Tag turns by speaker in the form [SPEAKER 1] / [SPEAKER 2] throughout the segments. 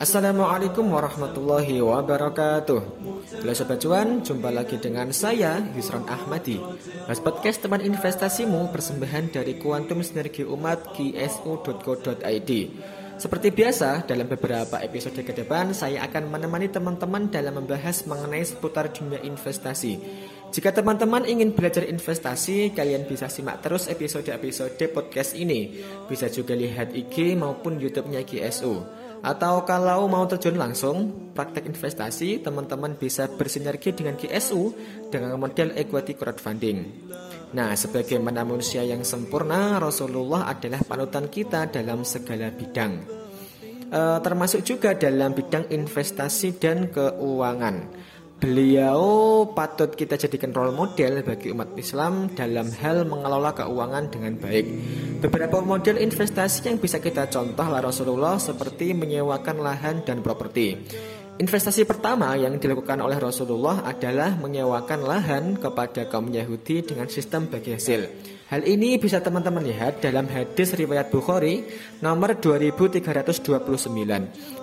[SPEAKER 1] Assalamualaikum warahmatullahi wabarakatuh. Halo Sobat Cuan, jumpa lagi dengan saya Yusron Ahmadi. Mas Podcast teman investasimu persembahan dari Kuantum Sinergi Umat ksu.co.id Seperti biasa, dalam beberapa episode ke depan saya akan menemani teman-teman dalam membahas mengenai seputar dunia investasi jika teman-teman ingin belajar investasi, kalian bisa simak terus episode-episode podcast ini. Bisa juga lihat IG maupun YouTube-nya GSU. Atau kalau mau terjun langsung praktek investasi, teman-teman bisa bersinergi dengan GSU dengan model equity crowdfunding. Nah, sebagai manusia yang sempurna, Rasulullah adalah panutan kita dalam segala bidang. E, termasuk juga dalam bidang investasi dan keuangan. Beliau patut kita jadikan role model bagi umat Islam dalam hal mengelola keuangan dengan baik. Beberapa model investasi yang bisa kita contoh lah Rasulullah seperti menyewakan lahan dan properti. Investasi pertama yang dilakukan oleh Rasulullah adalah menyewakan lahan kepada kaum Yahudi dengan sistem bagi hasil. Hal ini bisa teman-teman lihat dalam hadis riwayat Bukhari nomor 2329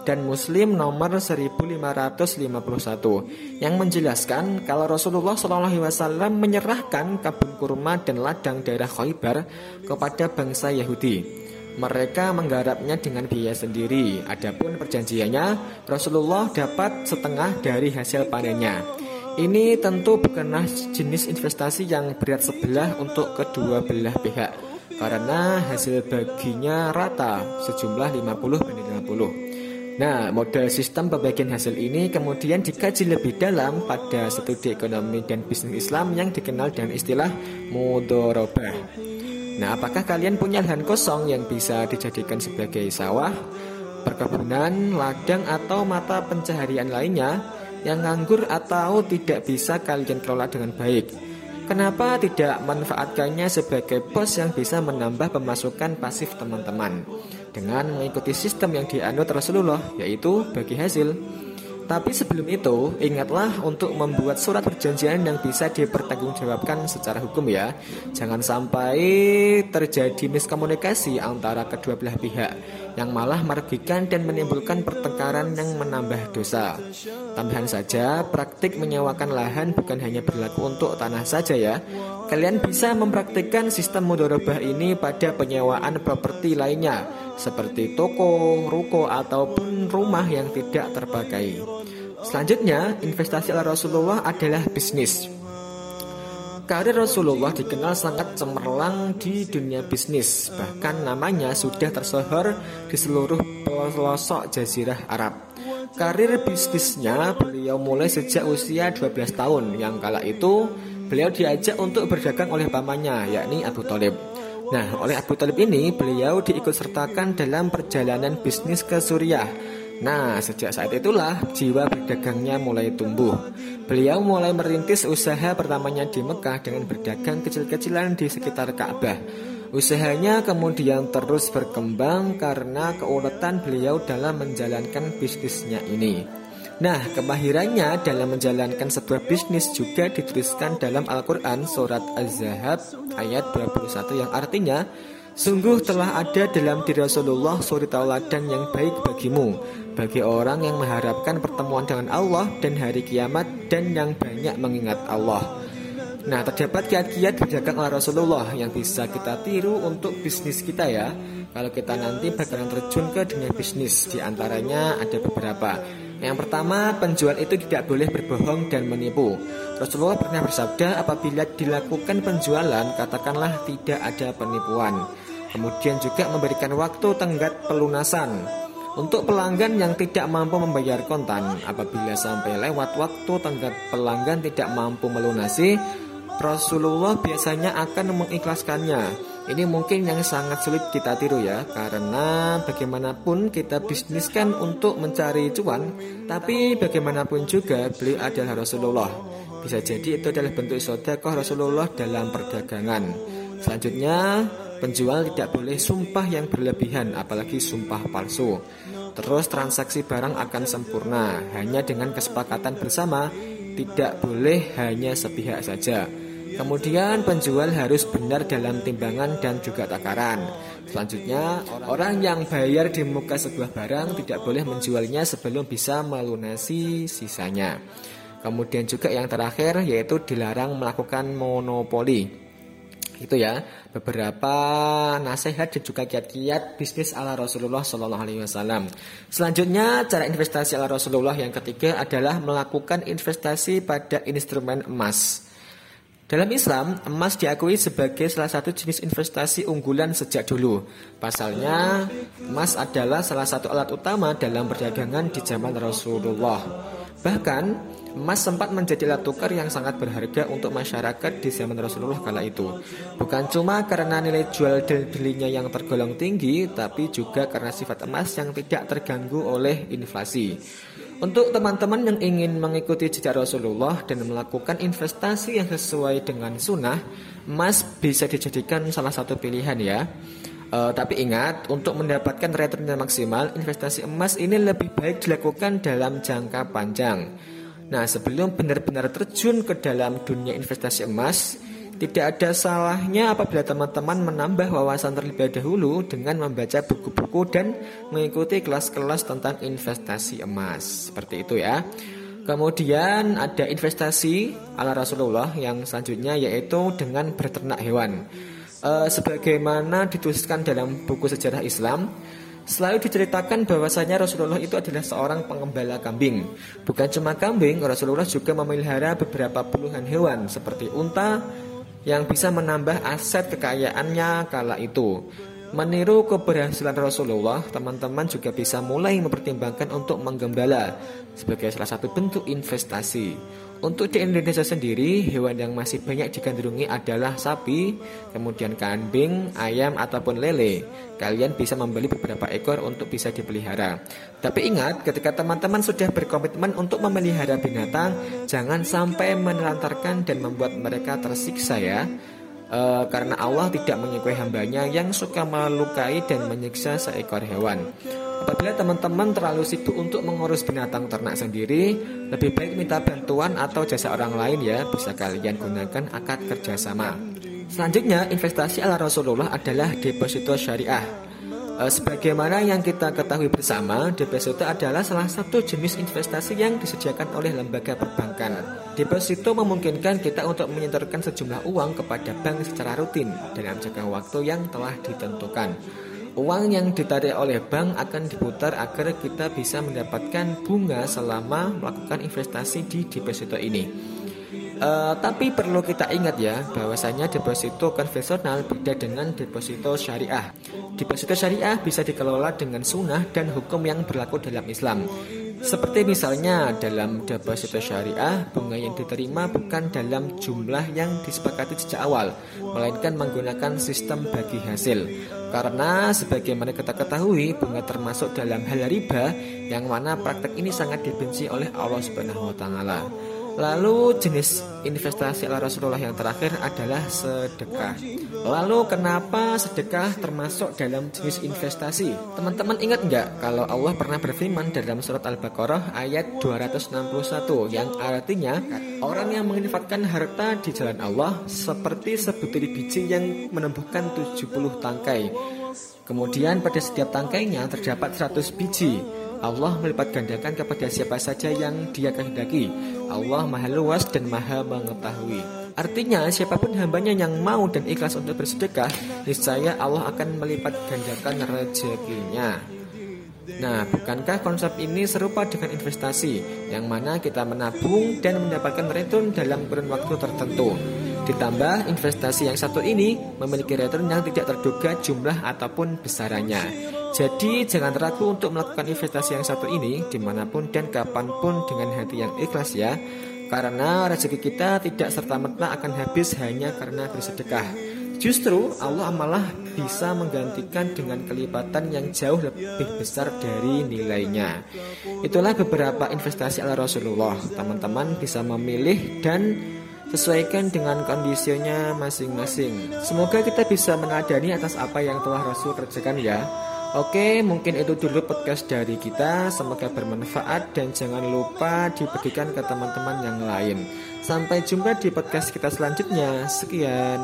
[SPEAKER 1] dan Muslim nomor 1551 yang menjelaskan kalau Rasulullah SAW menyerahkan kabun kurma dan ladang daerah Khaybar kepada bangsa Yahudi. Mereka menggarapnya dengan biaya sendiri. Adapun perjanjiannya, Rasulullah dapat setengah dari hasil panennya. Ini tentu bukanlah jenis investasi yang berat sebelah untuk kedua belah pihak karena hasil baginya rata sejumlah 50 banding 50. Nah, model sistem pembagian hasil ini kemudian dikaji lebih dalam pada studi ekonomi dan bisnis Islam yang dikenal dengan istilah mudorobah. Nah, apakah kalian punya lahan kosong yang bisa dijadikan sebagai sawah, perkebunan, ladang, atau mata pencaharian lainnya? Yang nganggur atau tidak bisa kalian kelola dengan baik. Kenapa tidak manfaatkannya sebagai pos yang bisa menambah pemasukan pasif teman-teman dengan mengikuti sistem yang dianut Rasulullah yaitu bagi hasil. Tapi sebelum itu, ingatlah untuk membuat surat perjanjian yang bisa dipertanggungjawabkan secara hukum ya. Jangan sampai terjadi miskomunikasi antara kedua belah pihak yang malah merugikan dan menimbulkan pertengkaran yang menambah dosa. Tambahan saja, praktik menyewakan lahan bukan hanya berlaku untuk tanah saja ya. Kalian bisa mempraktikkan sistem mudorobah ini pada penyewaan properti lainnya seperti toko, ruko, ataupun rumah yang tidak terpakai. Selanjutnya, investasi ala Rasulullah adalah bisnis. Karir Rasulullah dikenal sangat cemerlang di dunia bisnis, bahkan namanya sudah tersohor di seluruh pelosok jazirah Arab. Karir bisnisnya beliau mulai sejak usia 12 tahun, yang kala itu beliau diajak untuk berdagang oleh pamannya, yakni Abu Talib. Nah, oleh Abu Talib ini beliau diikut sertakan dalam perjalanan bisnis ke Suriah Nah, sejak saat itulah jiwa berdagangnya mulai tumbuh. Beliau mulai merintis usaha pertamanya di Mekah dengan berdagang kecil-kecilan di sekitar Ka'bah. Usahanya kemudian terus berkembang karena keuletan beliau dalam menjalankan bisnisnya ini. Nah, kemahirannya dalam menjalankan sebuah bisnis juga dituliskan dalam Al-Quran surat Az-Zahab ayat 21 yang artinya Sungguh telah ada dalam diri Rasulullah suri tauladan yang baik bagimu Bagi orang yang mengharapkan pertemuan dengan Allah dan hari kiamat Dan yang banyak mengingat Allah. Nah terdapat kiat-kiat berdagang oleh Rasulullah Yang bisa kita tiru untuk bisnis kita ya. Kalau kita nanti bakalan terjun ke dunia bisnis Di antaranya ada beberapa yang pertama, penjual itu tidak boleh berbohong dan menipu. Rasulullah pernah bersabda, apabila dilakukan penjualan, katakanlah tidak ada penipuan. Kemudian juga memberikan waktu tenggat pelunasan untuk pelanggan yang tidak mampu membayar kontan. Apabila sampai lewat waktu tenggat pelanggan tidak mampu melunasi, Rasulullah biasanya akan mengikhlaskannya. Ini mungkin yang sangat sulit kita tiru ya, karena bagaimanapun kita bisniskan untuk mencari cuan, tapi bagaimanapun juga beliau adalah Rasulullah. Bisa jadi itu adalah bentuk sodakoh Rasulullah dalam perdagangan. Selanjutnya, Penjual tidak boleh sumpah yang berlebihan, apalagi sumpah palsu. Terus transaksi barang akan sempurna hanya dengan kesepakatan bersama, tidak boleh hanya sepihak saja. Kemudian penjual harus benar dalam timbangan dan juga takaran. Selanjutnya, orang yang bayar di muka sebuah barang tidak boleh menjualnya sebelum bisa melunasi sisanya. Kemudian juga yang terakhir yaitu dilarang melakukan monopoli. Itu ya beberapa nasihat dan juga kiat-kiat bisnis ala Rasulullah Shallallahu Alaihi Wasallam. Selanjutnya cara investasi ala Rasulullah yang ketiga adalah melakukan investasi pada instrumen emas. Dalam Islam, emas diakui sebagai salah satu jenis investasi unggulan sejak dulu. Pasalnya, emas adalah salah satu alat utama dalam perdagangan di zaman Rasulullah. Bahkan, Emas sempat menjadi alat tukar yang sangat berharga untuk masyarakat di zaman Rasulullah kala itu. Bukan cuma karena nilai jual dan belinya yang tergolong tinggi, tapi juga karena sifat emas yang tidak terganggu oleh inflasi. Untuk teman-teman yang ingin mengikuti jejak Rasulullah dan melakukan investasi yang sesuai dengan sunnah, emas bisa dijadikan salah satu pilihan ya. Uh, tapi ingat, untuk mendapatkan return yang maksimal, investasi emas ini lebih baik dilakukan dalam jangka panjang. Nah, sebelum benar-benar terjun ke dalam dunia investasi emas, tidak ada salahnya apabila teman-teman menambah wawasan terlebih dahulu dengan membaca buku-buku dan mengikuti kelas-kelas tentang investasi emas. Seperti itu ya. Kemudian ada investasi ala Rasulullah yang selanjutnya yaitu dengan berternak hewan. E, sebagaimana dituliskan dalam buku sejarah Islam, Selalu diceritakan bahwasanya Rasulullah itu adalah seorang pengembala kambing. Bukan cuma kambing, Rasulullah juga memelihara beberapa puluhan hewan seperti unta yang bisa menambah aset kekayaannya kala itu. Meniru keberhasilan Rasulullah, teman-teman juga bisa mulai mempertimbangkan untuk menggembala sebagai salah satu bentuk investasi. Untuk di Indonesia sendiri, hewan yang masih banyak digandrungi adalah sapi, kemudian kambing, ayam, ataupun lele. Kalian bisa membeli beberapa ekor untuk bisa dipelihara. Tapi ingat, ketika teman-teman sudah berkomitmen untuk memelihara binatang, jangan sampai menelantarkan dan membuat mereka tersiksa ya uh, karena Allah tidak menyukai hambanya yang suka melukai dan menyiksa seekor hewan. Apabila teman-teman terlalu sibuk untuk mengurus binatang ternak sendiri, lebih baik minta bantuan atau jasa orang lain ya, bisa kalian gunakan akad kerjasama. Selanjutnya, investasi ala Rasulullah adalah deposito syariah. Eh, sebagaimana yang kita ketahui bersama, deposito adalah salah satu jenis investasi yang disediakan oleh lembaga perbankan. Deposito memungkinkan kita untuk menyetorkan sejumlah uang kepada bank secara rutin dalam jangka waktu yang telah ditentukan. Uang yang ditarik oleh bank akan diputar agar kita bisa mendapatkan bunga selama melakukan investasi di deposito ini. Uh, tapi perlu kita ingat ya bahwasanya deposito konvensional beda dengan deposito syariah. Deposito syariah bisa dikelola dengan sunnah dan hukum yang berlaku dalam Islam. Seperti misalnya dalam deposito syariah, bunga yang diterima bukan dalam jumlah yang disepakati sejak awal, melainkan menggunakan sistem bagi hasil. Karena sebagaimana kita ketahui, bunga termasuk dalam hal riba yang mana praktek ini sangat dibenci oleh Allah Subhanahu wa taala. Lalu jenis investasi ala Rasulullah yang terakhir adalah sedekah. Lalu kenapa sedekah termasuk dalam jenis investasi? Teman-teman ingat nggak kalau Allah pernah berfirman dalam surat Al-Baqarah ayat 261 yang artinya orang yang menginfakkan harta di jalan Allah seperti sebutir biji yang menumbuhkan 70 tangkai. Kemudian pada setiap tangkainya terdapat 100 biji. Allah melipat gandakan kepada siapa saja yang dia kehendaki. Allah maha luas dan maha mengetahui. Artinya siapa pun hambanya yang mau dan ikhlas untuk bersedekah, niscaya Allah akan melipat gandakan rezekinya. Nah, bukankah konsep ini serupa dengan investasi yang mana kita menabung dan mendapatkan return dalam kurun waktu tertentu? Ditambah investasi yang satu ini memiliki return yang tidak terduga jumlah ataupun besarannya. Jadi jangan ragu untuk melakukan investasi yang satu ini di mana pun dan kapan pun dengan hati yang ikhlas ya. Karena rezeki kita tidak serta-merta akan habis hanya karena bersedekah. Justru Allah malah bisa menggantikan dengan kelipatan yang jauh lebih besar dari nilainya. Itulah beberapa investasi ala Rasulullah. Teman-teman bisa memilih dan sesuaikan dengan kondisinya masing-masing. Semoga kita bisa menadani atas apa yang telah Rasul kerjakan ya Oke, mungkin itu dulu podcast dari kita. Semoga bermanfaat dan jangan lupa dibagikan ke teman-teman yang lain. Sampai jumpa di podcast kita selanjutnya. Sekian.